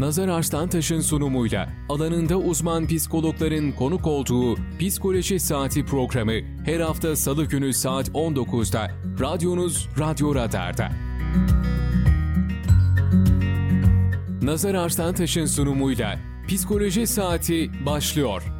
Nazar Arslantaş'ın sunumuyla alanında uzman psikologların konuk olduğu Psikoloji Saati programı her hafta salı günü saat 19'da radyonuz Radyo Radar'da. Nazar Arslantaş'ın sunumuyla Psikoloji Saati başlıyor.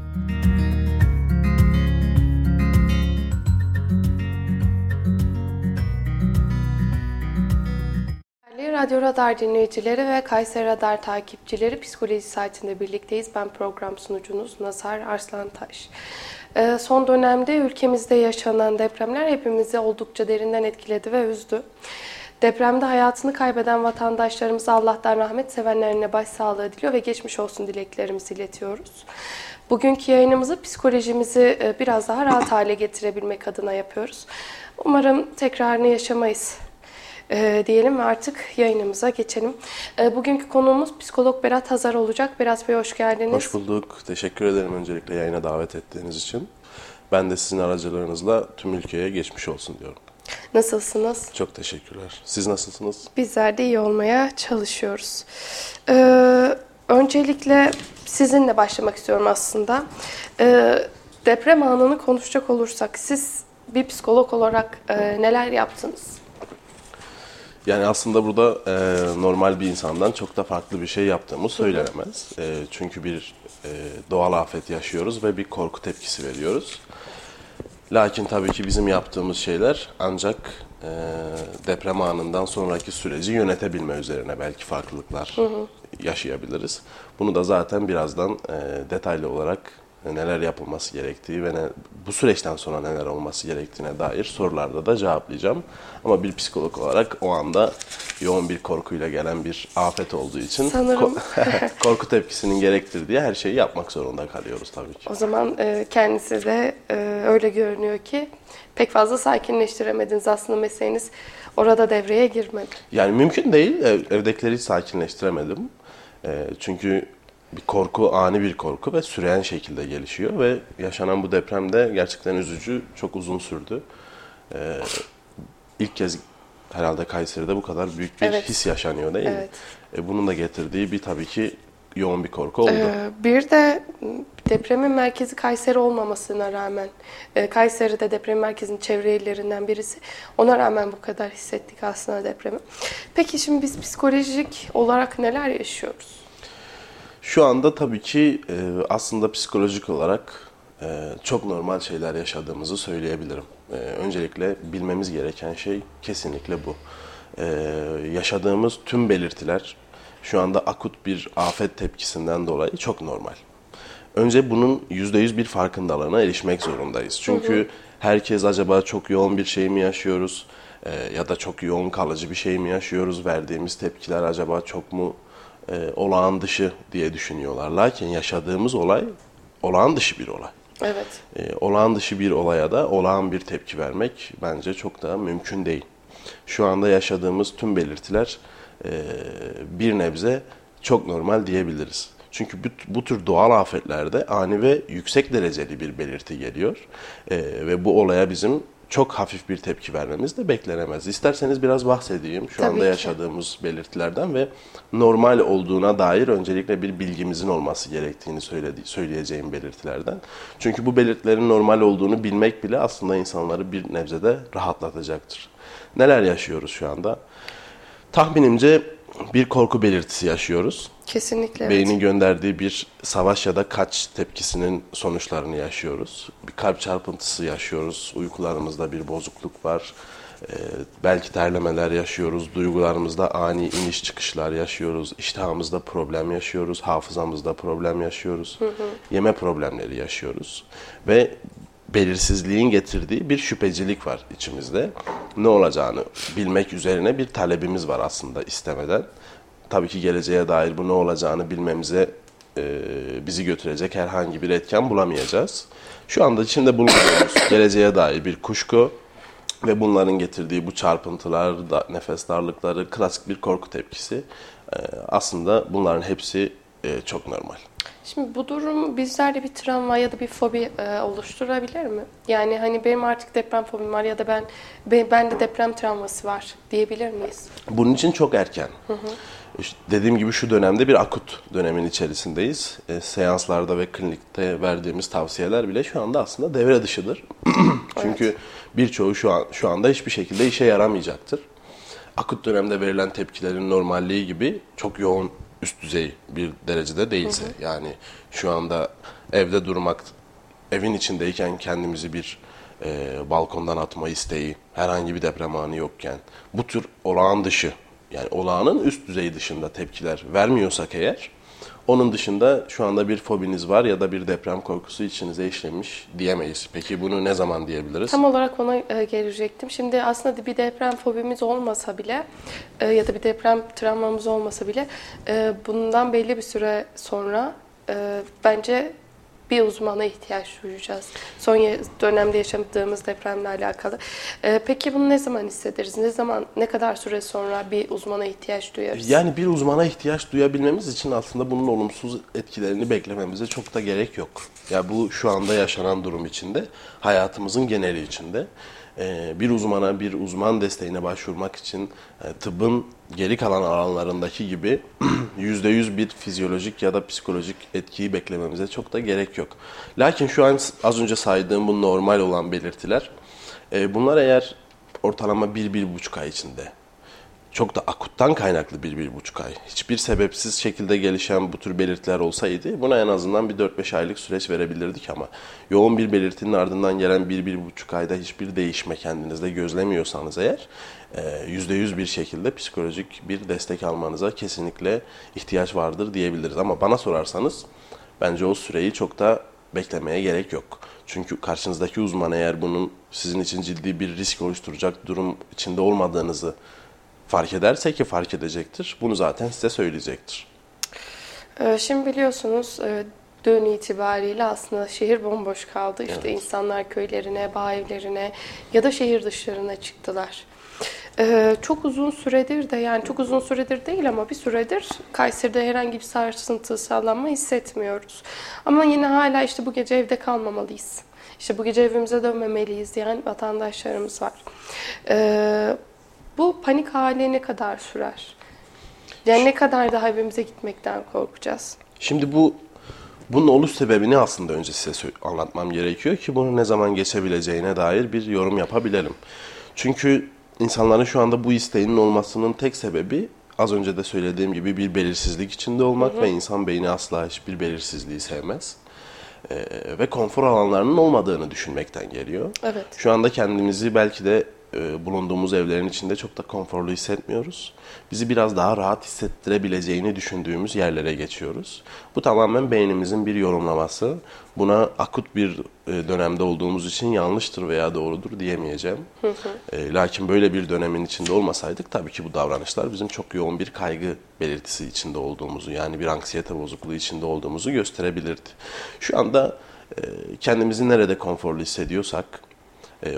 Radyo Radar dinleyicileri ve Kayseri Radar takipçileri Psikoloji Saati'nde birlikteyiz. Ben program sunucunuz Nazar Arslantaş. Ee, son dönemde ülkemizde yaşanan depremler hepimizi oldukça derinden etkiledi ve üzdü. Depremde hayatını kaybeden vatandaşlarımıza Allah'tan rahmet, sevenlerine başsağlığı diliyor ve geçmiş olsun dileklerimizi iletiyoruz. Bugünkü yayınımızı psikolojimizi e, biraz daha rahat hale getirebilmek adına yapıyoruz. Umarım tekrarını yaşamayız e, diyelim ve artık yayınımıza geçelim. E, bugünkü konuğumuz psikolog Berat Hazar olacak. Berat Bey hoş geldiniz. Hoş bulduk. Teşekkür ederim öncelikle yayına davet ettiğiniz için. Ben de sizin aracılığınızla tüm ülkeye geçmiş olsun diyorum. Nasılsınız? Çok teşekkürler. Siz nasılsınız? Bizler de iyi olmaya çalışıyoruz. Ee, öncelikle sizinle başlamak istiyorum aslında. Ee, deprem anını konuşacak olursak siz bir psikolog olarak e, neler yaptınız? Yani aslında burada e, normal bir insandan çok da farklı bir şey yaptığımı söylenemez. E, çünkü bir e, doğal afet yaşıyoruz ve bir korku tepkisi veriyoruz. Lakin tabii ki bizim yaptığımız şeyler ancak e, deprem anından sonraki süreci yönetebilme üzerine belki farklılıklar yaşayabiliriz. Bunu da zaten birazdan e, detaylı olarak neler yapılması gerektiği ve ne, bu süreçten sonra neler olması gerektiğine dair sorularda da cevaplayacağım. Ama bir psikolog olarak o anda yoğun bir korkuyla gelen bir afet olduğu için Sanırım. ko- korku tepkisinin gerektirdiği her şeyi yapmak zorunda kalıyoruz tabii ki. O zaman e, kendisi de e, öyle görünüyor ki pek fazla sakinleştiremediniz. Aslında mesleğiniz orada devreye girmedi. Yani mümkün değil. Ev, evdekileri sakinleştiremedim. E, çünkü bir korku, ani bir korku ve süreyen şekilde gelişiyor ve yaşanan bu depremde gerçekten üzücü, çok uzun sürdü. E, ilk kez herhalde Kayseri'de bu kadar büyük bir Evet. his yaşanıyor değil mi? Evet. E, bunun da getirdiği bir tabii ki yoğun bir korku oldu. Ee, bir de depremin merkezi Kayseri olmamasına rağmen, e, Kayseri de deprem merkezinin çevre illerinden birisi. Ona rağmen bu kadar hissettik aslında depremi. Peki şimdi biz psikolojik olarak neler yaşıyoruz? Şu anda tabii ki e, aslında psikolojik olarak e, çok normal şeyler yaşadığımızı söyleyebilirim. E, öncelikle bilmemiz gereken şey kesinlikle bu. E, yaşadığımız tüm belirtiler şu anda akut bir afet tepkisinden dolayı çok normal. Önce bunun %100 bir farkındalığına erişmek zorundayız. Çünkü herkes acaba çok yoğun bir şey mi yaşıyoruz e, ya da çok yoğun kalıcı bir şey mi yaşıyoruz? Verdiğimiz tepkiler acaba çok mu e, olağan dışı diye düşünüyorlar. Lakin yaşadığımız olay olağan dışı bir olay. Evet. E, olağan dışı bir olaya da olağan bir tepki vermek bence çok da mümkün değil. Şu anda yaşadığımız tüm belirtiler e, bir nebze çok normal diyebiliriz. Çünkü bu, bu tür doğal afetlerde ani ve yüksek dereceli bir belirti geliyor. E, ve bu olaya bizim çok hafif bir tepki vermemiz de beklenemez. İsterseniz biraz bahsedeyim şu Tabii anda ki. yaşadığımız belirtilerden ve normal olduğuna dair öncelikle bir bilgimizin olması gerektiğini söyledi, söyleyeceğim belirtilerden. Çünkü bu belirtilerin normal olduğunu bilmek bile aslında insanları bir nebzede rahatlatacaktır. Neler yaşıyoruz şu anda? Tahminimce bir korku belirtisi yaşıyoruz. Kesinlikle evet. Beynin gönderdiği bir savaş ya da kaç tepkisinin sonuçlarını yaşıyoruz. Bir kalp çarpıntısı yaşıyoruz. Uykularımızda bir bozukluk var. Ee, belki terlemeler yaşıyoruz. Duygularımızda ani iniş çıkışlar yaşıyoruz. İştahımızda problem yaşıyoruz. Hafızamızda problem yaşıyoruz. Yeme problemleri yaşıyoruz. Ve belirsizliğin getirdiği bir şüphecilik var içimizde. Ne olacağını bilmek üzerine bir talebimiz var aslında istemeden. Tabii ki geleceğe dair bu ne olacağını bilmemize e, bizi götürecek herhangi bir etken bulamayacağız. Şu anda içinde bulunduğumuz geleceğe dair bir kuşku ve bunların getirdiği bu çarpıntılar, da, nefes darlıkları, klasik bir korku tepkisi. E, aslında bunların hepsi e, çok normal. Şimdi bu durum bizlerde bir travma ya da bir fobi e, oluşturabilir mi? Yani hani benim artık deprem fobim var ya da ben be, bende deprem travması var diyebilir miyiz? Bunun için çok erken. İşte dediğim gibi şu dönemde bir akut dönemin içerisindeyiz. E, seanslarda ve klinikte verdiğimiz tavsiyeler bile şu anda aslında devre dışıdır. Çünkü birçoğu şu an şu anda hiçbir şekilde işe yaramayacaktır. Akut dönemde verilen tepkilerin normalliği gibi çok yoğun üst düzey bir derecede değilse yani şu anda evde durmak evin içindeyken kendimizi bir e, balkondan atma isteği herhangi bir deprem anı yokken bu tür olağan dışı yani olağanın üst düzey dışında tepkiler vermiyorsak eğer onun dışında şu anda bir fobiniz var ya da bir deprem korkusu içinize işlemiş diyemeyiz. Peki bunu ne zaman diyebiliriz? Tam olarak ona e, gelecektim. Şimdi aslında bir deprem fobimiz olmasa bile e, ya da bir deprem travmamız olmasa bile e, bundan belli bir süre sonra bence bir uzmana ihtiyaç duyacağız. Son dönemde yaşadığımız depremle alakalı. E, peki bunu ne zaman hissederiz? Ne zaman, ne kadar süre sonra bir uzmana ihtiyaç duyarız? Yani bir uzmana ihtiyaç duyabilmemiz için aslında bunun olumsuz etkilerini beklememize çok da gerek yok. Ya bu şu anda yaşanan durum içinde, hayatımızın geneli içinde bir uzmana, bir uzman desteğine başvurmak için e, tıbbın geri kalan alanlarındaki gibi %100 bir fizyolojik ya da psikolojik etkiyi beklememize çok da gerek yok. Lakin şu an az önce saydığım bu normal olan belirtiler, e, bunlar eğer ortalama 1-1,5 ay içinde çok da akuttan kaynaklı bir, bir buçuk ay. Hiçbir sebepsiz şekilde gelişen bu tür belirtiler olsaydı buna en azından bir 4-5 aylık süreç verebilirdik ama yoğun bir belirtinin ardından gelen bir, bir buçuk ayda hiçbir değişme kendinizde gözlemiyorsanız eğer %100 bir şekilde psikolojik bir destek almanıza kesinlikle ihtiyaç vardır diyebiliriz. Ama bana sorarsanız bence o süreyi çok da beklemeye gerek yok. Çünkü karşınızdaki uzman eğer bunun sizin için ciddi bir risk oluşturacak durum içinde olmadığınızı fark ederse ki fark edecektir. Bunu zaten size söyleyecektir. Ee, Şimdi biliyorsunuz e, dün itibariyle aslında şehir bomboş kaldı. İşte Evet. insanlar köylerine, bağ evlerine ya da şehir dışlarına çıktılar. Ee, Çok uzun süredir de yani çok uzun süredir değil ama bir süredir Kayseri'de herhangi bir sarsıntı, sallanma hissetmiyoruz. Ama yine hala işte bu gece evde kalmamalıyız. İşte bu gece evimize dönmemeliyiz diyen vatandaşlarımız var. Ee, Bu panik hali ne kadar sürer? Yani ne kadar daha evimize gitmekten korkacağız? Şimdi bu bunun oluş sebebini aslında önce size anlatmam gerekiyor ki bunu ne zaman geçebileceğine dair bir yorum yapabilelim. Çünkü insanların şu anda bu isteğinin olmasının tek sebebi az önce de söylediğim gibi bir belirsizlik içinde olmak ve insan beyni asla hiçbir belirsizliği sevmez. Ee, ve konfor alanlarının olmadığını düşünmekten geliyor. Evet. Şu anda kendimizi belki de e, bulunduğumuz evlerin içinde çok da konforlu hissetmiyoruz. Bizi biraz daha rahat hissettirebileceğini düşündüğümüz yerlere geçiyoruz. Bu tamamen beynimizin bir yorumlaması. Buna akut bir e, dönemde olduğumuz için yanlıştır veya doğrudur diyemeyeceğim. E, lakin böyle bir dönemin içinde olmasaydık tabii ki bu davranışlar bizim çok yoğun bir kaygı belirtisi içinde olduğumuzu yani bir anksiyete bozukluğu içinde olduğumuzu gösterebilirdi. Şu anda e, kendimizi nerede konforlu hissediyorsak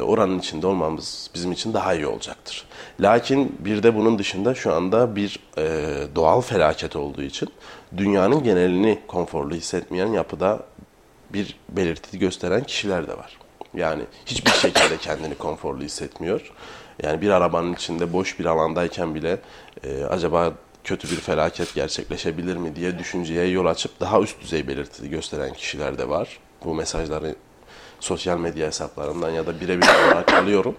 oranın içinde olmamız bizim için daha iyi olacaktır. Lakin bir de bunun dışında şu anda bir e, doğal felaket olduğu için dünyanın genelini konforlu hissetmeyen yapıda bir belirti gösteren kişiler de var. Yani hiçbir şekilde kendini konforlu hissetmiyor. Yani bir arabanın içinde boş bir alandayken bile e, acaba kötü bir felaket gerçekleşebilir mi diye düşünceye yol açıp daha üst düzey belirti gösteren kişiler de var. Bu mesajları sosyal medya hesaplarından ya da birebir olarak alıyorum.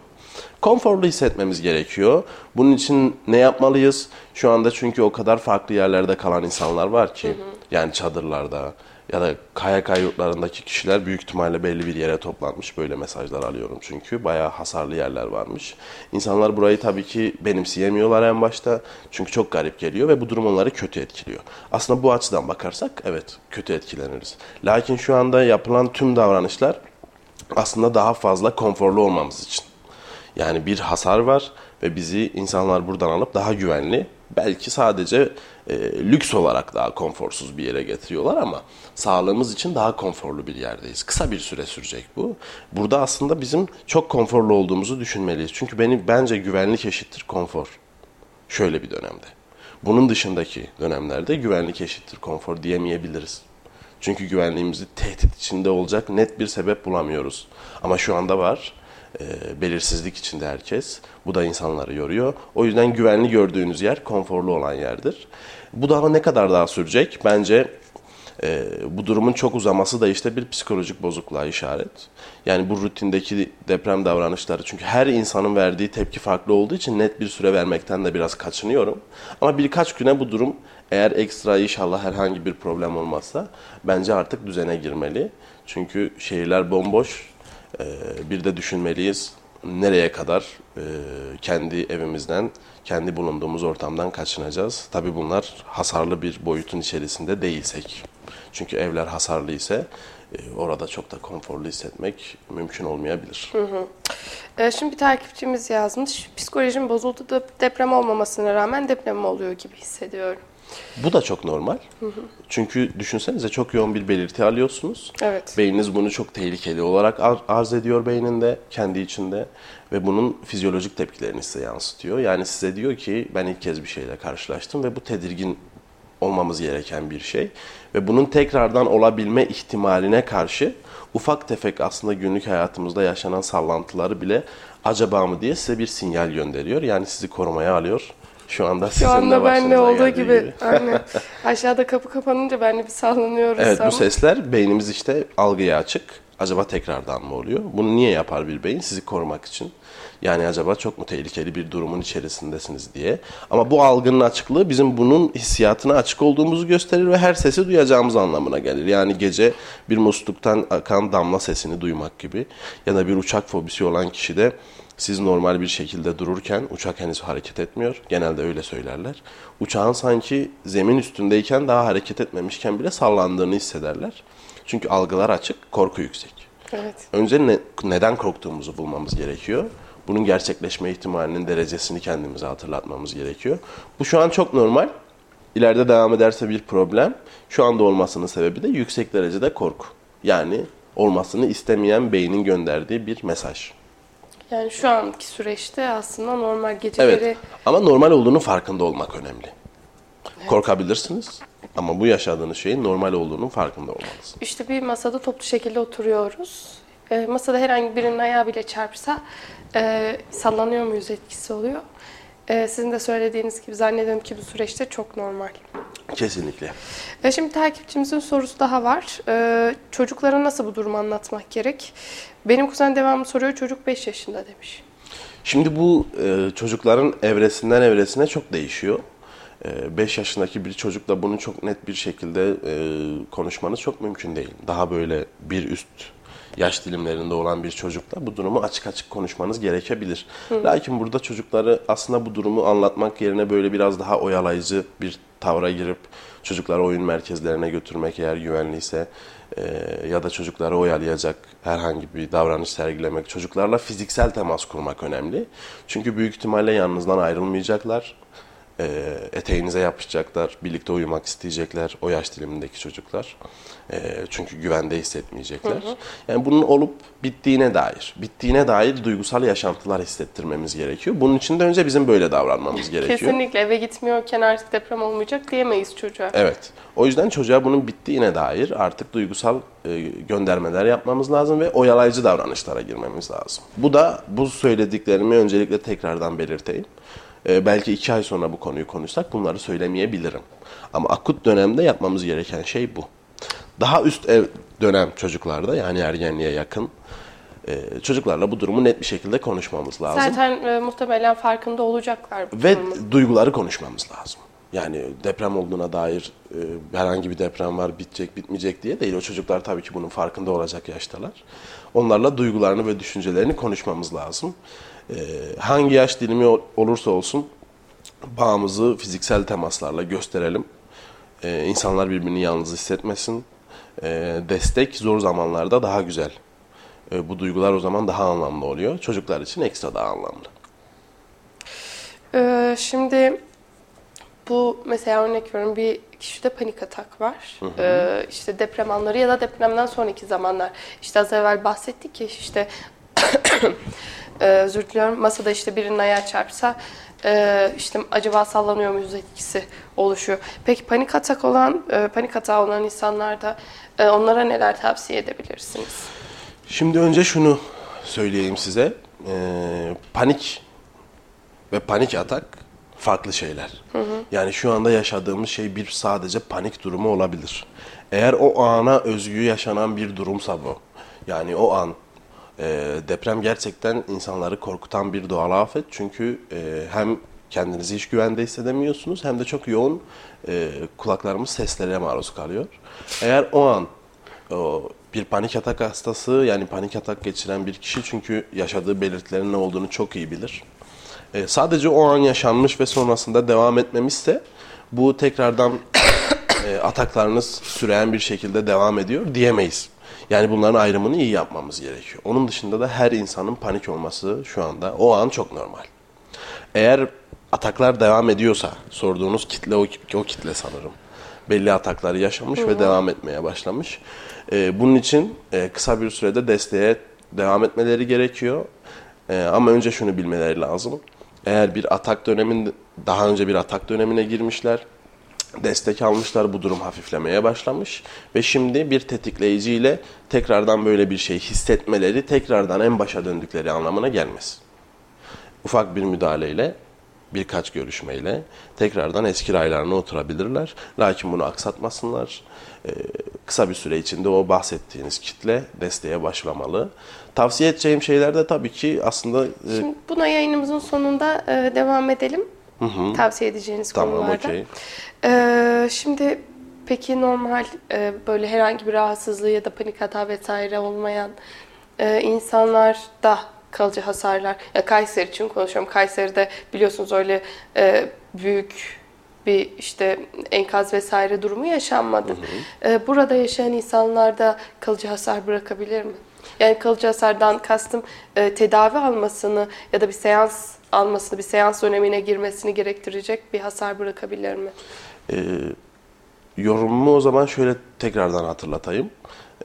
Konforlu hissetmemiz gerekiyor. Bunun için ne yapmalıyız? Şu anda çünkü o kadar farklı yerlerde kalan insanlar var ki. Yani çadırlarda ya da KYK yurtlarındaki kişiler büyük ihtimalle belli bir yere toplanmış. Böyle mesajlar alıyorum çünkü. Bayağı hasarlı yerler varmış. İnsanlar burayı tabii ki benimseyemiyorlar en başta. Çünkü çok garip geliyor ve bu durum onları kötü etkiliyor. Aslında bu açıdan bakarsak evet kötü etkileniriz. Lakin şu anda yapılan tüm davranışlar aslında daha fazla konforlu olmamız için. Yani bir hasar var ve bizi insanlar buradan alıp daha güvenli, belki sadece e, lüks olarak daha konforsuz bir yere getiriyorlar ama sağlığımız için daha konforlu bir yerdeyiz. Kısa bir süre sürecek bu. Burada aslında bizim çok konforlu olduğumuzu düşünmeliyiz. Çünkü beni bence güvenlik eşittir konfor. Şöyle bir dönemde. Bunun dışındaki dönemlerde güvenlik eşittir konfor diyemeyebiliriz. Çünkü güvenliğimizi tehdit içinde olacak net bir sebep bulamıyoruz. Ama şu anda var. E, belirsizlik içinde herkes. Bu da insanları yoruyor. O yüzden güvenli gördüğünüz yer konforlu olan yerdir. Bu daha ne kadar daha sürecek? Bence e, bu durumun çok uzaması da işte bir psikolojik bozukluğa işaret. Yani bu rutindeki deprem davranışları çünkü her insanın verdiği tepki farklı olduğu için net bir süre vermekten de biraz kaçınıyorum. Ama birkaç güne bu durum eğer ekstra inşallah herhangi bir problem olmazsa bence artık düzene girmeli. Çünkü şehirler bomboş. E, bir de düşünmeliyiz nereye kadar e, kendi evimizden, kendi bulunduğumuz ortamdan kaçınacağız. Tabi bunlar hasarlı bir boyutun içerisinde değilsek. Çünkü evler hasarlı ise e, orada çok da konforlu hissetmek mümkün olmayabilir. Hı hı. E, şimdi bir takipçimiz yazmış. Psikolojim bozuldu da deprem olmamasına rağmen deprem oluyor gibi hissediyorum. Bu da çok normal. Hı hı. Çünkü düşünsenize çok yoğun bir belirti alıyorsunuz. Evet. Beyniniz bunu çok tehlikeli olarak arz ediyor beyninde, kendi içinde ve bunun fizyolojik tepkilerini size yansıtıyor. Yani size diyor ki ben ilk kez bir şeyle karşılaştım ve bu tedirgin olmamız gereken bir şey. Ve bunun tekrardan olabilme ihtimaline karşı ufak tefek aslında günlük hayatımızda yaşanan sallantıları bile acaba mı diye size bir sinyal gönderiyor. Yani sizi korumaya alıyor. Şu anda sizin Şu anda benle olduğu gibi. gibi. Aynen. Aşağıda kapı kapanınca ben de bir sallanıyoruz. Evet ama. bu sesler beynimiz işte algıya açık. Acaba tekrardan mı oluyor? Bunu niye yapar bir beyin? Sizi korumak için. Yani acaba çok mu tehlikeli bir durumun içerisindesiniz diye. Ama bu algının açıklığı bizim bunun hissiyatına açık olduğumuzu gösterir ve her sesi duyacağımız anlamına gelir. Yani gece bir musluktan akan damla sesini duymak gibi ya da bir uçak fobisi olan kişi de siz normal bir şekilde dururken uçak henüz hareket etmiyor. Genelde öyle söylerler. Uçağın sanki zemin üstündeyken daha hareket etmemişken bile sallandığını hissederler. Çünkü algılar açık, korku yüksek. Evet. Önce ne, neden korktuğumuzu bulmamız gerekiyor. Bunun gerçekleşme ihtimalinin derecesini kendimize hatırlatmamız gerekiyor. Bu şu an çok normal. İleride devam ederse bir problem. Şu anda olmasının sebebi de yüksek derecede korku. Yani olmasını istemeyen beynin gönderdiği bir mesaj. Yani şu anki süreçte aslında normal geceleri... Evet ama normal olduğunu farkında olmak önemli. Evet. Korkabilirsiniz ama bu yaşadığınız şeyin normal olduğunun farkında olmalısınız. İşte bir masada toplu şekilde oturuyoruz. E, masada herhangi birinin ayağı bile çarpsa e, sallanıyor muyuz etkisi oluyor. E, sizin de söylediğiniz gibi zannediyorum ki bu süreçte çok normal. Kesinlikle. E, şimdi takipçimizin sorusu daha var. E, çocuklara nasıl bu durumu anlatmak gerek? Benim kuzen devamlı soruyor. Çocuk 5 yaşında demiş. Şimdi bu e, çocukların evresinden evresine çok değişiyor. 5 yaşındaki bir çocukla bunu çok net bir şekilde e, konuşmanız çok mümkün değil. Daha böyle bir üst yaş dilimlerinde olan bir çocukla bu durumu açık açık konuşmanız gerekebilir. Hı. Lakin burada çocukları aslında bu durumu anlatmak yerine böyle biraz daha oyalayıcı bir tavra girip çocukları oyun merkezlerine götürmek eğer güvenliyse e, ya da çocukları oyalayacak herhangi bir davranış sergilemek, çocuklarla fiziksel temas kurmak önemli. Çünkü büyük ihtimalle yanınızdan ayrılmayacaklar e, eteğinize yapışacaklar, birlikte uyumak isteyecekler o yaş dilimindeki çocuklar. E, çünkü güvende hissetmeyecekler. Hı hı. Yani bunun olup bittiğine dair, bittiğine dair duygusal yaşantılar hissettirmemiz gerekiyor. Bunun için de önce bizim böyle davranmamız gerekiyor. Kesinlikle eve gitmiyorken artık deprem olmayacak diyemeyiz çocuğa. Evet. O yüzden çocuğa bunun bittiğine dair artık duygusal e, göndermeler yapmamız lazım ve oyalayıcı davranışlara girmemiz lazım. Bu da bu söylediklerimi öncelikle tekrardan belirteyim. E, belki iki ay sonra bu konuyu konuşsak bunları söylemeyebilirim. Ama akut dönemde yapmamız gereken şey bu. Daha üst ev dönem çocuklarda yani ergenliğe yakın e, çocuklarla bu durumu net bir şekilde konuşmamız lazım. Zaten e, muhtemelen farkında olacaklar bu Ve durumun. duyguları konuşmamız lazım. Yani deprem olduğuna dair e, herhangi bir deprem var bitecek bitmeyecek diye değil. O çocuklar tabii ki bunun farkında olacak yaştalar. Onlarla duygularını ve düşüncelerini konuşmamız lazım. Ee, hangi yaş dilimi olursa olsun bağımızı fiziksel temaslarla gösterelim. Ee, insanlar birbirini yalnız hissetmesin. Ee, destek zor zamanlarda daha güzel. Ee, bu duygular o zaman daha anlamlı oluyor. Çocuklar için ekstra daha anlamlı. Ee, şimdi bu mesela örnek veriyorum bir kişide panik atak var. Hı hı. Ee, işte deprem anları ya da depremden sonraki zamanlar. İşte az evvel bahsettik ki işte e, özür diliyorum masada işte birinin ayağı çarpsa e, işte acaba sallanıyor muyuz etkisi oluşuyor. Peki panik atak olan, e, panik atağı olan insanlarda e, onlara neler tavsiye edebilirsiniz? Şimdi önce şunu söyleyeyim size. Ee, panik ve panik atak farklı şeyler. Yani şu anda yaşadığımız şey bir sadece panik durumu olabilir. Eğer o ana özgü yaşanan bir durumsa bu. Yani o an e, deprem gerçekten insanları korkutan bir doğal afet. Çünkü e, hem kendinizi hiç güvende hissedemiyorsunuz hem de çok yoğun e, kulaklarımız seslere maruz kalıyor. Eğer o an o bir panik atak hastası yani panik atak geçiren bir kişi çünkü yaşadığı belirtilerin ne olduğunu çok iyi bilir. E, sadece o an yaşanmış ve sonrasında devam etmemişse bu tekrardan e, ataklarınız süreyen bir şekilde devam ediyor diyemeyiz. Yani bunların ayrımını iyi yapmamız gerekiyor. Onun dışında da her insanın panik olması şu anda o an çok normal. Eğer ataklar devam ediyorsa sorduğunuz kitle o, o kitle sanırım. Belli atakları yaşamış ve devam etmeye başlamış. Ee, bunun için e, kısa bir sürede desteğe devam etmeleri gerekiyor. Ee, ama önce şunu bilmeleri lazım. Eğer bir atak döneminde daha önce bir atak dönemine girmişler, destek almışlar, bu durum hafiflemeye başlamış ve şimdi bir tetikleyiciyle tekrardan böyle bir şey hissetmeleri, tekrardan en başa döndükleri anlamına gelmez. Ufak bir müdahaleyle, birkaç görüşmeyle tekrardan eski raylarına oturabilirler. Lakin bunu aksatmasınlar. Ee, kısa bir süre içinde o bahsettiğiniz kitle desteğe başlamalı. Tavsiye edeceğim şeyler de tabii ki aslında... e, Şimdi buna yayınımızın sonunda e, devam edelim. Tavsiye edeceğiniz Tamam, konularda. okey. E, şimdi peki normal e, böyle herhangi bir rahatsızlığı ya da panik hata vesaire olmayan e, insanlarda kalıcı hasarlar. Ya Kayseri için konuşuyorum. Kayseri'de biliyorsunuz öyle e, büyük bir işte enkaz vesaire durumu yaşanmadı. E, burada yaşayan insanlarda kalıcı hasar bırakabilir mi? Yani kalıcı hasardan kastım e, tedavi almasını ya da bir seans almasını, bir seans dönemine girmesini gerektirecek bir hasar bırakabilir mi? Ee, yorumumu o zaman şöyle tekrardan hatırlatayım.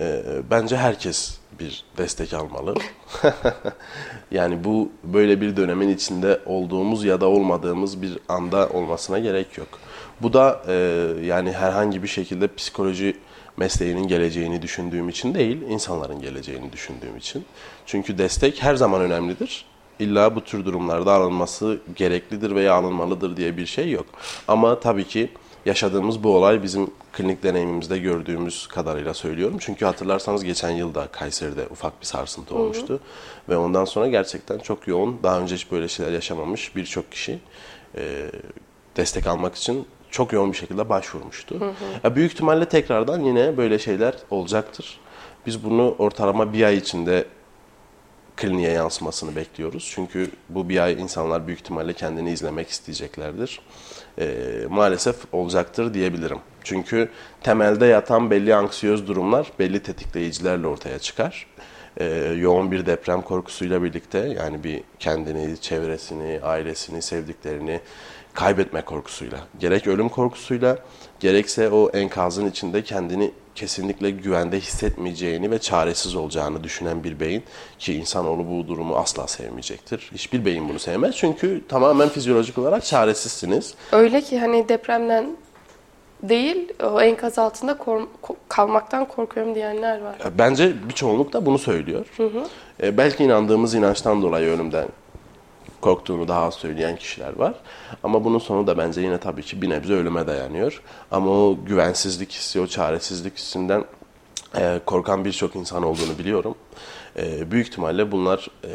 Ee, bence herkes bir destek almalı. yani bu böyle bir dönemin içinde olduğumuz ya da olmadığımız bir anda olmasına gerek yok. Bu da e, yani herhangi bir şekilde psikoloji mesleğinin geleceğini düşündüğüm için değil, insanların geleceğini düşündüğüm için. Çünkü destek her zaman önemlidir. İlla bu tür durumlarda alınması gereklidir veya alınmalıdır diye bir şey yok. Ama tabii ki yaşadığımız bu olay bizim klinik deneyimimizde gördüğümüz kadarıyla söylüyorum. Çünkü hatırlarsanız geçen yılda Kayseri'de ufak bir sarsıntı olmuştu. Ve ondan sonra gerçekten çok yoğun, daha önce hiç böyle şeyler yaşamamış birçok kişi e, destek almak için çok yoğun bir şekilde başvurmuştu. Ya büyük ihtimalle tekrardan yine böyle şeyler olacaktır. Biz bunu ortalama bir ay içinde kliniğe yansımasını bekliyoruz. Çünkü bu bir ay insanlar büyük ihtimalle kendini izlemek isteyeceklerdir. Ee, maalesef olacaktır diyebilirim. Çünkü temelde yatan belli anksiyöz durumlar belli tetikleyicilerle ortaya çıkar. Ee, yoğun bir deprem korkusuyla birlikte yani bir kendini, çevresini, ailesini, sevdiklerini kaybetme korkusuyla, gerek ölüm korkusuyla, gerekse o enkazın içinde kendini kesinlikle güvende hissetmeyeceğini ve çaresiz olacağını düşünen bir beyin ki insanoğlu bu durumu asla sevmeyecektir. Hiçbir beyin bunu sevmez çünkü tamamen fizyolojik olarak çaresizsiniz. Öyle ki hani depremden değil, o enkaz altında kor- ko- kalmaktan korkuyorum diyenler var. Bence bir çoğunluk da bunu söylüyor. E, belki inandığımız inançtan dolayı ölümden korktuğunu daha az söyleyen kişiler var. Ama bunun sonu da bence yine tabii ki bir nebze ölüme dayanıyor. Ama o güvensizlik hissi, o çaresizlik hissinden e, korkan birçok insan olduğunu biliyorum. E, büyük ihtimalle bunlar e,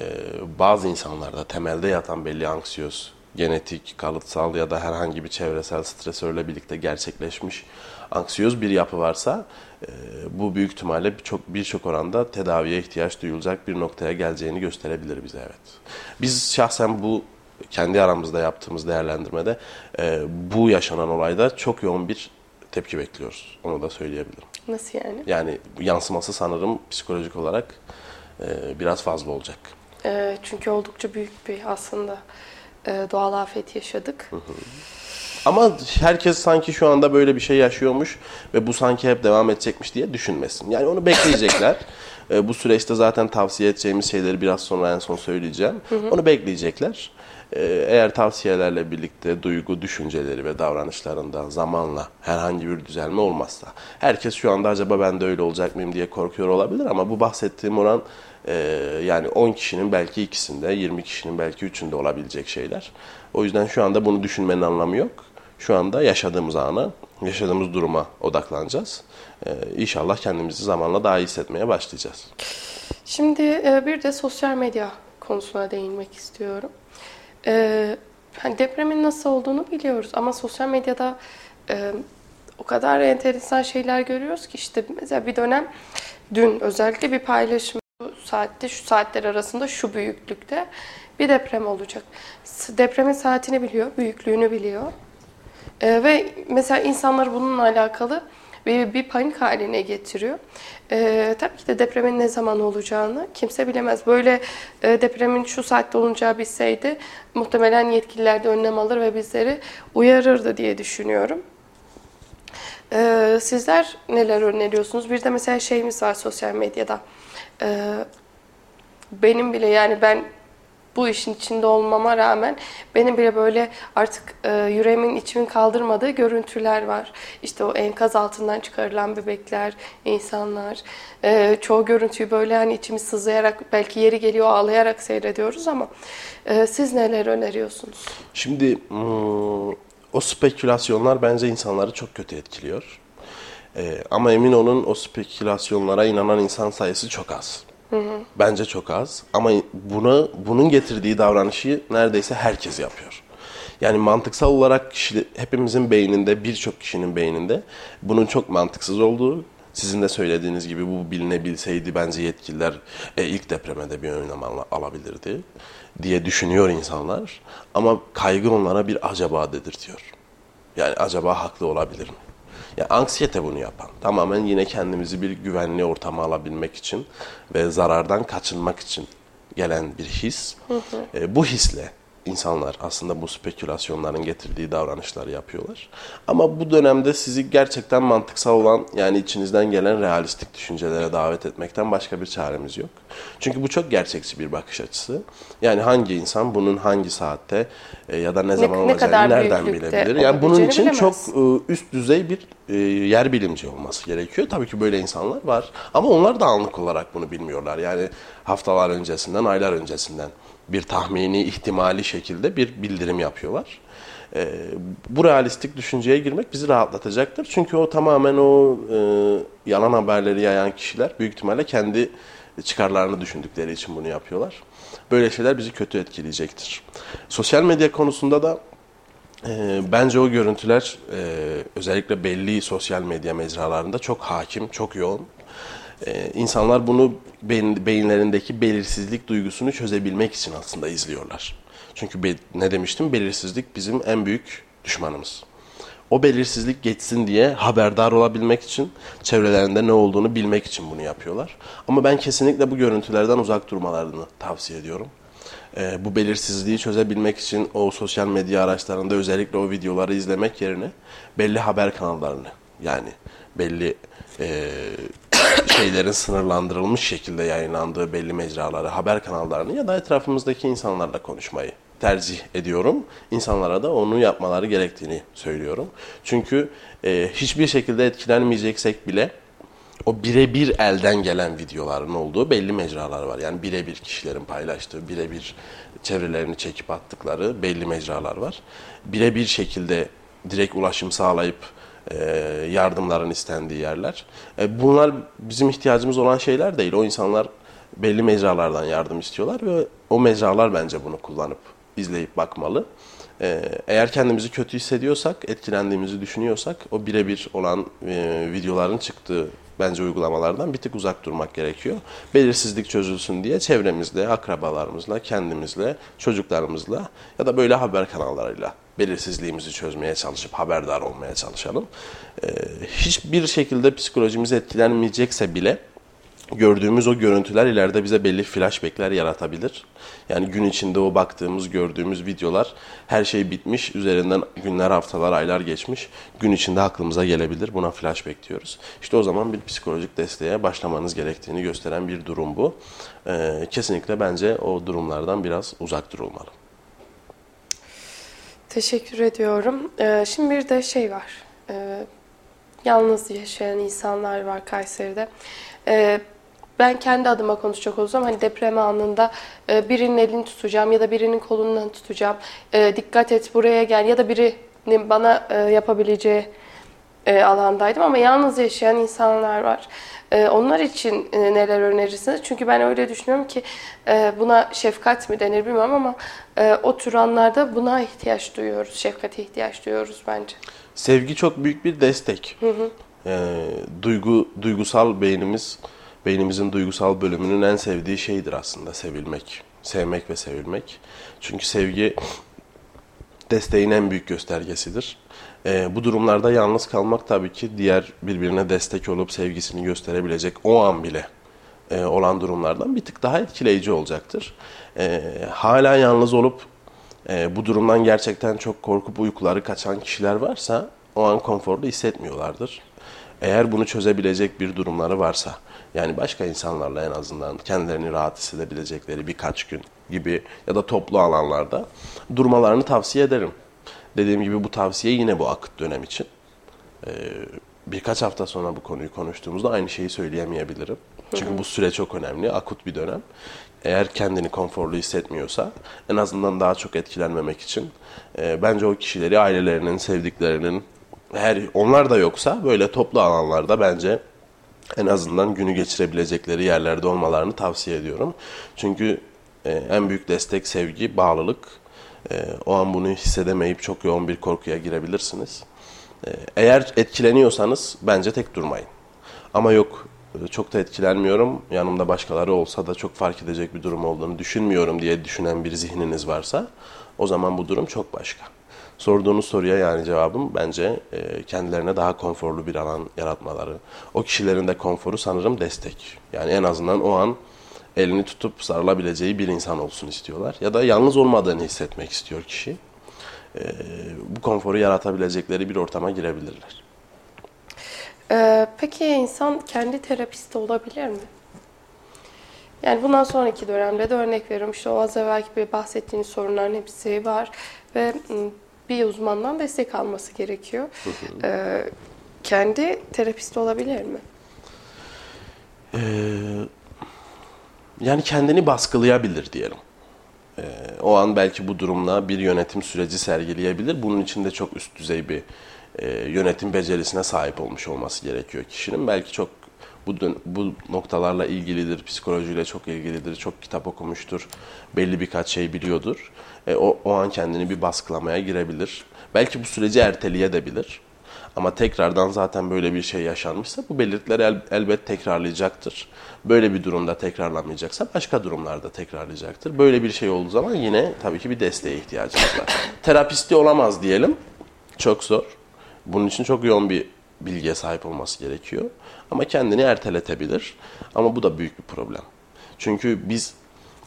bazı insanlarda temelde yatan belli anksiyöz, genetik, kalıtsal ya da herhangi bir çevresel stresörle birlikte gerçekleşmiş anksiyöz bir yapı varsa e, bu büyük ihtimalle birçok birçok oranda tedaviye ihtiyaç duyulacak bir noktaya geleceğini gösterebilir bize evet. Biz şahsen bu kendi aramızda yaptığımız değerlendirmede e, bu yaşanan olayda çok yoğun bir tepki bekliyoruz. Onu da söyleyebilirim. Nasıl yani? Yani yansıması sanırım psikolojik olarak e, biraz fazla olacak. Ee, çünkü oldukça büyük bir aslında e, doğal afet yaşadık. Ama herkes sanki şu anda böyle bir şey yaşıyormuş ve bu sanki hep devam edecekmiş diye düşünmesin. Yani onu bekleyecekler. E, bu süreçte zaten tavsiye edeceğimiz şeyleri biraz sonra en son söyleyeceğim. Onu bekleyecekler. Ee, eğer tavsiyelerle birlikte duygu, düşünceleri ve davranışlarında zamanla herhangi bir düzelme olmazsa, herkes şu anda acaba ben de öyle olacak mıyım diye korkuyor olabilir ama bu bahsettiğim oran e, yani 10 kişinin belki ikisinde, 20 kişinin belki üçünde olabilecek şeyler. O yüzden şu anda bunu düşünmenin anlamı yok. Şu anda yaşadığımız ana, yaşadığımız duruma odaklanacağız. Ee, inşallah kendimizi zamanla daha iyi hissetmeye başlayacağız. Şimdi e, bir de sosyal medya konusuna değinmek istiyorum. Ee, hani depremin nasıl olduğunu biliyoruz ama sosyal medyada e, o kadar enteresan şeyler görüyoruz ki işte mesela bir dönem dün özellikle bir paylaşım saatte şu saatler arasında şu büyüklükte bir deprem olacak. Depremin saatini biliyor, büyüklüğünü biliyor. Ee, ve mesela insanlar bununla alakalı bir, bir panik haline getiriyor. Ee, tabii ki de depremin ne zaman olacağını kimse bilemez. Böyle e, depremin şu saatte olacağı bilseydi muhtemelen yetkililer de önlem alır ve bizleri uyarırdı diye düşünüyorum. Ee, sizler neler öneriyorsunuz? Bir de mesela şeyimiz var sosyal medyada. Ee, benim bile yani ben bu işin içinde olmama rağmen benim bile böyle artık e, yüreğimin içimin kaldırmadığı görüntüler var. İşte o enkaz altından çıkarılan bebekler, insanlar. E, çoğu görüntüyü böyle hani içimiz sızlayarak belki yeri geliyor ağlayarak seyrediyoruz ama e, siz neler öneriyorsunuz? Şimdi hmm, o spekülasyonlar bence insanları çok kötü etkiliyor. E, ama emin olun o spekülasyonlara inanan insan sayısı çok az. Bence çok az. Ama buna bunun getirdiği davranışı neredeyse herkes yapıyor. Yani mantıksal olarak kişi, hepimizin beyninde, birçok kişinin beyninde bunun çok mantıksız olduğu, sizin de söylediğiniz gibi bu bilinebilseydi bence yetkililer e, ilk depremede bir önlem al alabilirdi diye düşünüyor insanlar. Ama kaygı onlara bir acaba dedirtiyor. Yani acaba haklı olabilir mi? Yani anksiyete bunu yapan. Tamamen yine kendimizi bir güvenli ortama alabilmek için ve zarardan kaçınmak için gelen bir his. Hı hı. E, bu hisle insanlar aslında bu spekülasyonların getirdiği davranışları yapıyorlar. Ama bu dönemde sizi gerçekten mantıksal olan yani içinizden gelen realistik düşüncelere davet etmekten başka bir çaremiz yok. Çünkü bu çok gerçekçi bir bakış açısı. Yani hangi insan bunun hangi saatte e, ya da ne, ne zaman olacağını nereden bilebilir? Yani bunun için bilemez. çok e, üst düzey bir e, yer bilimci olması gerekiyor. Tabii ki böyle insanlar var ama onlar da anlık olarak bunu bilmiyorlar. Yani haftalar öncesinden, aylar öncesinden bir tahmini, ihtimali şekilde bir bildirim yapıyorlar. E, bu realistik düşünceye girmek bizi rahatlatacaktır. Çünkü o tamamen o e, yalan haberleri yayan kişiler büyük ihtimalle kendi çıkarlarını düşündükleri için bunu yapıyorlar. Böyle şeyler bizi kötü etkileyecektir. Sosyal medya konusunda da e, bence o görüntüler e, özellikle belli sosyal medya mecralarında çok hakim, çok yoğun. Ee, insanlar bunu beyin, beyinlerindeki belirsizlik duygusunu çözebilmek için aslında izliyorlar. Çünkü be, ne demiştim? Belirsizlik bizim en büyük düşmanımız. O belirsizlik geçsin diye haberdar olabilmek için, çevrelerinde ne olduğunu bilmek için bunu yapıyorlar. Ama ben kesinlikle bu görüntülerden uzak durmalarını tavsiye ediyorum. Ee, bu belirsizliği çözebilmek için o sosyal medya araçlarında özellikle o videoları izlemek yerine belli haber kanallarını yani belli e, şeylerin sınırlandırılmış şekilde yayınlandığı belli mecraları, haber kanallarını ya da etrafımızdaki insanlarla konuşmayı tercih ediyorum. İnsanlara da onu yapmaları gerektiğini söylüyorum. Çünkü e, hiçbir şekilde etkilenmeyeceksek bile o birebir elden gelen videoların olduğu belli mecralar var. Yani birebir kişilerin paylaştığı, birebir çevrelerini çekip attıkları belli mecralar var. Birebir şekilde direkt ulaşım sağlayıp yardımların istendiği yerler. E, bunlar bizim ihtiyacımız olan şeyler değil. O insanlar belli mecralardan yardım istiyorlar ve o mecralar bence bunu kullanıp izleyip bakmalı. E, eğer kendimizi kötü hissediyorsak, etkilendiğimizi düşünüyorsak o birebir olan videoların çıktığı bence uygulamalardan bir tık uzak durmak gerekiyor. Belirsizlik çözülsün diye çevremizle, akrabalarımızla, kendimizle, çocuklarımızla ya da böyle haber kanallarıyla belirsizliğimizi çözmeye çalışıp haberdar olmaya çalışalım. Ee, hiçbir şekilde psikolojimiz etkilenmeyecekse bile gördüğümüz o görüntüler ileride bize belli flashbackler yaratabilir. Yani gün içinde o baktığımız, gördüğümüz videolar her şey bitmiş, üzerinden günler, haftalar, aylar geçmiş. Gün içinde aklımıza gelebilir. Buna flashback diyoruz. İşte o zaman bir psikolojik desteğe başlamanız gerektiğini gösteren bir durum bu. Ee, kesinlikle bence o durumlardan biraz uzak durulmalı. Teşekkür ediyorum. Ee, şimdi bir de şey var. Ee, yalnız yaşayan insanlar var Kayseri'de. Ee, ben kendi adıma konuşacak olsam hani deprem anında e, birinin elini tutacağım ya da birinin kolundan tutacağım. E, dikkat et buraya gel ya da birinin bana e, yapabileceği e, alandaydım ama yalnız yaşayan insanlar var. E, onlar için e, neler önerirsiniz? Çünkü ben öyle düşünüyorum ki e, buna şefkat mi denir bilmiyorum ama e, o tür anlarda buna ihtiyaç duyuyoruz. Şefkate ihtiyaç duyuyoruz bence. Sevgi çok büyük bir destek. Hı hı. E, duygu duygusal beynimiz beynimizin duygusal bölümünün en sevdiği şeydir aslında sevilmek. Sevmek ve sevilmek. Çünkü sevgi desteğin en büyük göstergesidir. E, bu durumlarda yalnız kalmak tabii ki diğer birbirine destek olup sevgisini gösterebilecek o an bile e, olan durumlardan bir tık daha etkileyici olacaktır. E, hala yalnız olup e, bu durumdan gerçekten çok korkup uykuları kaçan kişiler varsa o an konforlu hissetmiyorlardır. Eğer bunu çözebilecek bir durumları varsa, yani başka insanlarla en azından kendilerini rahat hissedebilecekleri birkaç gün gibi ya da toplu alanlarda durmalarını tavsiye ederim. Dediğim gibi bu tavsiye yine bu akıt dönem için. Ee, birkaç hafta sonra bu konuyu konuştuğumuzda aynı şeyi söyleyemeyebilirim. Çünkü bu süre çok önemli, akut bir dönem. Eğer kendini konforlu hissetmiyorsa en azından daha çok etkilenmemek için e, bence o kişileri ailelerinin, sevdiklerinin eğer onlar da yoksa böyle toplu alanlarda bence en azından günü geçirebilecekleri yerlerde olmalarını tavsiye ediyorum. Çünkü e, en büyük destek sevgi, bağlılık. E, o an bunu hissedemeyip çok yoğun bir korkuya girebilirsiniz. E, eğer etkileniyorsanız bence tek durmayın. Ama yok çok da etkilenmiyorum, yanımda başkaları olsa da çok fark edecek bir durum olduğunu düşünmüyorum diye düşünen bir zihniniz varsa o zaman bu durum çok başka. Sorduğunuz soruya yani cevabım bence e, kendilerine daha konforlu bir alan yaratmaları. O kişilerin de konforu sanırım destek. Yani en azından o an elini tutup sarılabileceği bir insan olsun istiyorlar. Ya da yalnız olmadığını hissetmek istiyor kişi. E, bu konforu yaratabilecekleri bir ortama girebilirler. Ee, peki insan kendi terapisti olabilir mi? Yani bundan sonraki dönemde de örnek veriyorum. İşte o az evvelki bir bahsettiğiniz sorunların hepsi var. Ve bir uzmandan destek alması gerekiyor. Ee, kendi terapist olabilir mi? Ee, yani kendini baskılayabilir diyelim. Ee, o an belki bu durumla bir yönetim süreci sergileyebilir. Bunun için de çok üst düzey bir e, yönetim becerisine sahip olmuş olması gerekiyor kişinin. Belki çok bu, bu noktalarla ilgilidir, psikolojiyle çok ilgilidir, çok kitap okumuştur, belli birkaç şey biliyordur. E, o, o an kendini bir baskılamaya girebilir. Belki bu süreci erteleyebilir. Ama tekrardan zaten böyle bir şey yaşanmışsa bu belirtileri el, elbet tekrarlayacaktır. Böyle bir durumda tekrarlamayacaksa başka durumlarda tekrarlayacaktır. Böyle bir şey olduğu zaman yine tabii ki bir desteğe ihtiyacımız var. Terapisti olamaz diyelim. Çok zor. Bunun için çok yoğun bir bilgiye sahip olması gerekiyor. Ama kendini erteletebilir. Ama bu da büyük bir problem. Çünkü biz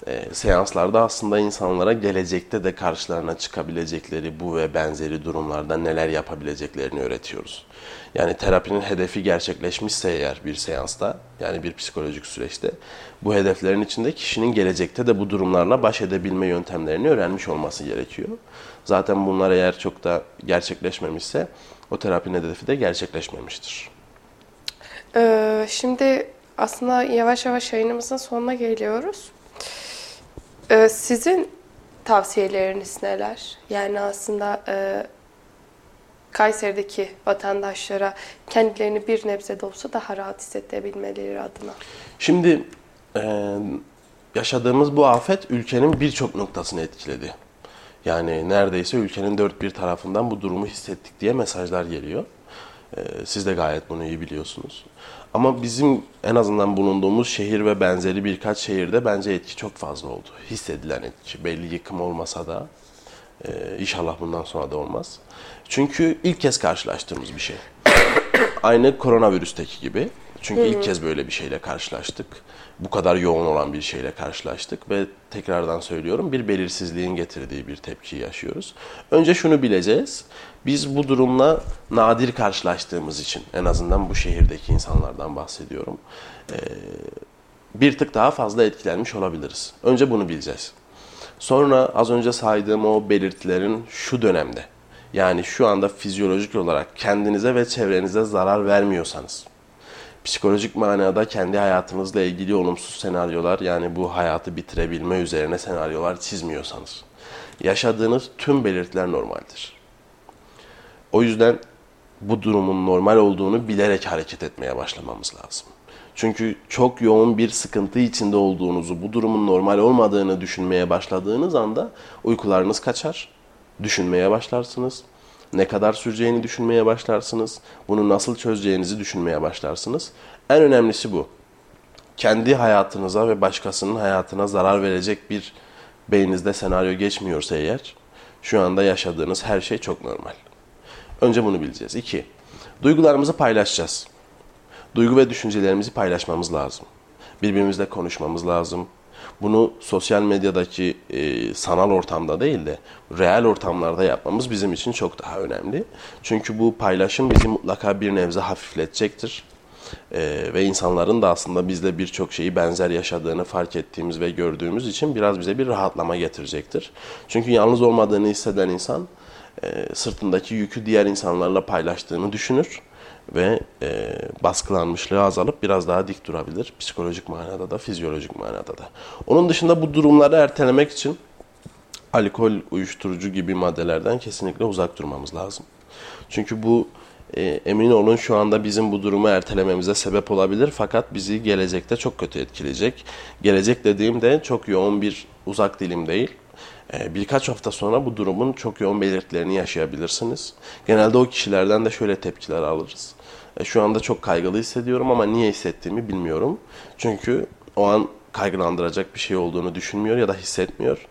e, seanslarda aslında insanlara gelecekte de karşılarına çıkabilecekleri bu ve benzeri durumlarda neler yapabileceklerini öğretiyoruz. Yani terapinin hedefi gerçekleşmişse eğer bir seansta yani bir psikolojik süreçte bu hedeflerin içinde kişinin gelecekte de bu durumlarla baş edebilme yöntemlerini öğrenmiş olması gerekiyor. Zaten bunlar eğer çok da gerçekleşmemişse o terapinin hedefi de gerçekleşmemiştir. Ee, şimdi aslında yavaş yavaş yayınımızın sonuna geliyoruz. Ee, sizin tavsiyeleriniz neler? Yani aslında e, Kayseri'deki vatandaşlara kendilerini bir nebze de olsa daha rahat hissedebilmeleri adına. Şimdi e, yaşadığımız bu afet ülkenin birçok noktasını etkiledi. Yani neredeyse ülkenin dört bir tarafından bu durumu hissettik diye mesajlar geliyor. Ee, siz de gayet bunu iyi biliyorsunuz. Ama bizim en azından bulunduğumuz şehir ve benzeri birkaç şehirde bence etki çok fazla oldu. Hissedilen etki. Belli yıkım olmasa da e, inşallah bundan sonra da olmaz. Çünkü ilk kez karşılaştığımız bir şey. Aynı koronavirüsteki gibi. Çünkü ilk kez böyle bir şeyle karşılaştık. Bu kadar yoğun olan bir şeyle karşılaştık ve tekrardan söylüyorum bir belirsizliğin getirdiği bir tepki yaşıyoruz. Önce şunu bileceğiz. Biz bu durumla nadir karşılaştığımız için en azından bu şehirdeki insanlardan bahsediyorum. bir tık daha fazla etkilenmiş olabiliriz. Önce bunu bileceğiz. Sonra az önce saydığım o belirtilerin şu dönemde yani şu anda fizyolojik olarak kendinize ve çevrenize zarar vermiyorsanız, psikolojik manada kendi hayatınızla ilgili olumsuz senaryolar yani bu hayatı bitirebilme üzerine senaryolar çizmiyorsanız, yaşadığınız tüm belirtiler normaldir. O yüzden bu durumun normal olduğunu bilerek hareket etmeye başlamamız lazım. Çünkü çok yoğun bir sıkıntı içinde olduğunuzu, bu durumun normal olmadığını düşünmeye başladığınız anda uykularınız kaçar, düşünmeye başlarsınız. Ne kadar süreceğini düşünmeye başlarsınız. Bunu nasıl çözeceğinizi düşünmeye başlarsınız. En önemlisi bu. Kendi hayatınıza ve başkasının hayatına zarar verecek bir beyninizde senaryo geçmiyorsa eğer, şu anda yaşadığınız her şey çok normal. Önce bunu bileceğiz. İki, duygularımızı paylaşacağız. Duygu ve düşüncelerimizi paylaşmamız lazım. Birbirimizle konuşmamız lazım. Bunu sosyal medyadaki e, sanal ortamda değil de reel ortamlarda yapmamız bizim için çok daha önemli. Çünkü bu paylaşım bizi mutlaka bir nebze hafifletecektir. Ee, ve insanların da aslında bizle birçok şeyi benzer yaşadığını fark ettiğimiz ve gördüğümüz için biraz bize bir rahatlama getirecektir. Çünkü yalnız olmadığını hisseden insan e, sırtındaki yükü diğer insanlarla paylaştığını düşünür ve e, baskılanmışlığı azalıp biraz daha dik durabilir. Psikolojik manada da, fizyolojik manada da. Onun dışında bu durumları ertelemek için alkol, uyuşturucu gibi maddelerden kesinlikle uzak durmamız lazım. Çünkü bu e, emin olun şu anda bizim bu durumu ertelememize sebep olabilir fakat bizi gelecekte çok kötü etkileyecek. Gelecek dediğimde çok yoğun bir uzak dilim değil. E, birkaç hafta sonra bu durumun çok yoğun belirtilerini yaşayabilirsiniz. Genelde o kişilerden de şöyle tepkiler alırız. E, şu anda çok kaygılı hissediyorum ama niye hissettiğimi bilmiyorum. Çünkü o an kaygılandıracak bir şey olduğunu düşünmüyor ya da hissetmiyor.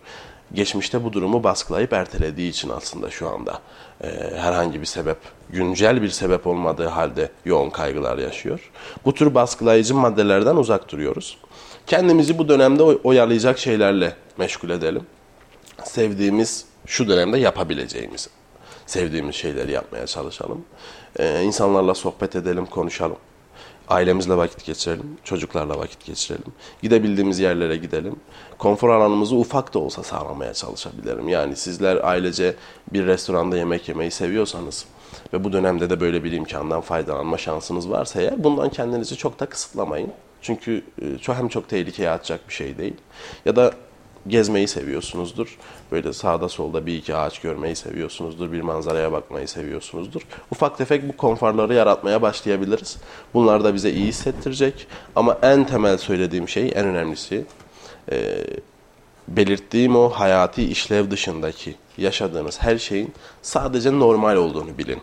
Geçmişte bu durumu baskılayıp ertelediği için aslında şu anda e, herhangi bir sebep, güncel bir sebep olmadığı halde yoğun kaygılar yaşıyor. Bu tür baskılayıcı maddelerden uzak duruyoruz. Kendimizi bu dönemde oyalayacak şeylerle meşgul edelim. Sevdiğimiz şu dönemde yapabileceğimiz, sevdiğimiz şeyleri yapmaya çalışalım. Ee, insanlarla sohbet edelim, konuşalım. Ailemizle vakit geçirelim, çocuklarla vakit geçirelim. Gidebildiğimiz yerlere gidelim. Konfor alanımızı ufak da olsa sağlamaya çalışabilirim. Yani sizler ailece bir restoranda yemek yemeyi seviyorsanız ve bu dönemde de böyle bir imkandan faydalanma şansınız varsa eğer bundan kendinizi çok da kısıtlamayın. Çünkü e, hem çok tehlikeye atacak bir şey değil. Ya da gezmeyi seviyorsunuzdur. Böyle sağda solda bir iki ağaç görmeyi seviyorsunuzdur. Bir manzaraya bakmayı seviyorsunuzdur. Ufak tefek bu konforları yaratmaya başlayabiliriz. Bunlar da bize iyi hissettirecek. Ama en temel söylediğim şey, en önemlisi e, belirttiğim o hayati işlev dışındaki yaşadığınız her şeyin sadece normal olduğunu bilin.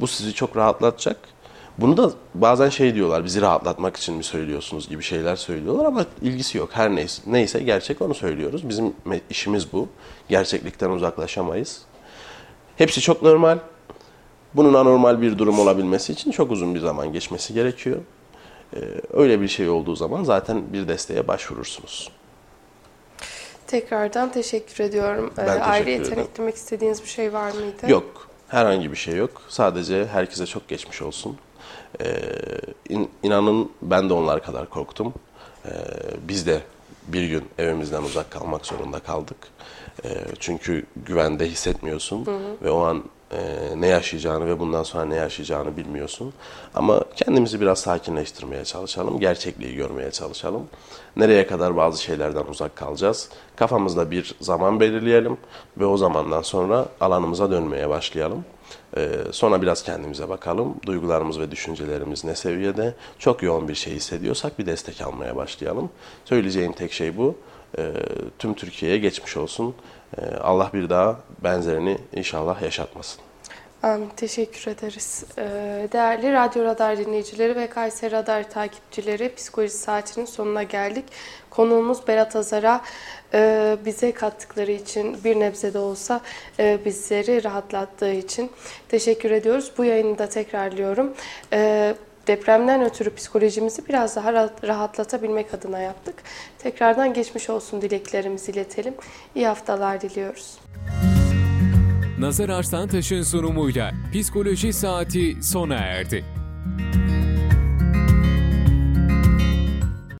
Bu sizi çok rahatlatacak bunu da bazen şey diyorlar, bizi rahatlatmak için mi söylüyorsunuz gibi şeyler söylüyorlar ama ilgisi yok. Her neyse, neyse gerçek onu söylüyoruz. Bizim işimiz bu. Gerçeklikten uzaklaşamayız. Hepsi çok normal. Bunun anormal bir durum olabilmesi için çok uzun bir zaman geçmesi gerekiyor. Ee, öyle bir şey olduğu zaman zaten bir desteğe başvurursunuz. Tekrardan teşekkür ediyorum. Ben teşekkür Ayrı eklemek istediğiniz bir şey var mıydı? Yok. Herhangi bir şey yok. Sadece herkese çok geçmiş olsun. Ee, in, inanın ben de onlar kadar korktum. Ee, biz de bir gün evimizden uzak kalmak zorunda kaldık. Ee, çünkü güvende hissetmiyorsun hı hı. ve o an e, ne yaşayacağını ve bundan sonra ne yaşayacağını bilmiyorsun. Ama kendimizi biraz sakinleştirmeye çalışalım, gerçekliği görmeye çalışalım. Nereye kadar bazı şeylerden uzak kalacağız? Kafamızda bir zaman belirleyelim ve o zamandan sonra alanımıza dönmeye başlayalım. Ee, sonra biraz kendimize bakalım. Duygularımız ve düşüncelerimiz ne seviyede? Çok yoğun bir şey hissediyorsak bir destek almaya başlayalım. Söyleyeceğim tek şey bu. Ee, tüm Türkiye'ye geçmiş olsun. Ee, Allah bir daha benzerini inşallah yaşatmasın. Teşekkür ederiz. Değerli Radyo Radar dinleyicileri ve Kayseri Radar takipçileri Psikoloji Saati'nin sonuna geldik. Konuğumuz Berat Azar'a e, bize kattıkları için bir nebze de olsa e, bizleri rahatlattığı için teşekkür ediyoruz. Bu yayını da tekrarlıyorum. E, depremden ötürü psikolojimizi biraz daha rahatlatabilmek adına yaptık. Tekrardan geçmiş olsun dileklerimizi iletelim. İyi haftalar diliyoruz. Nazar Arslan Taş'ın sunumuyla Psikoloji Saati sona erdi.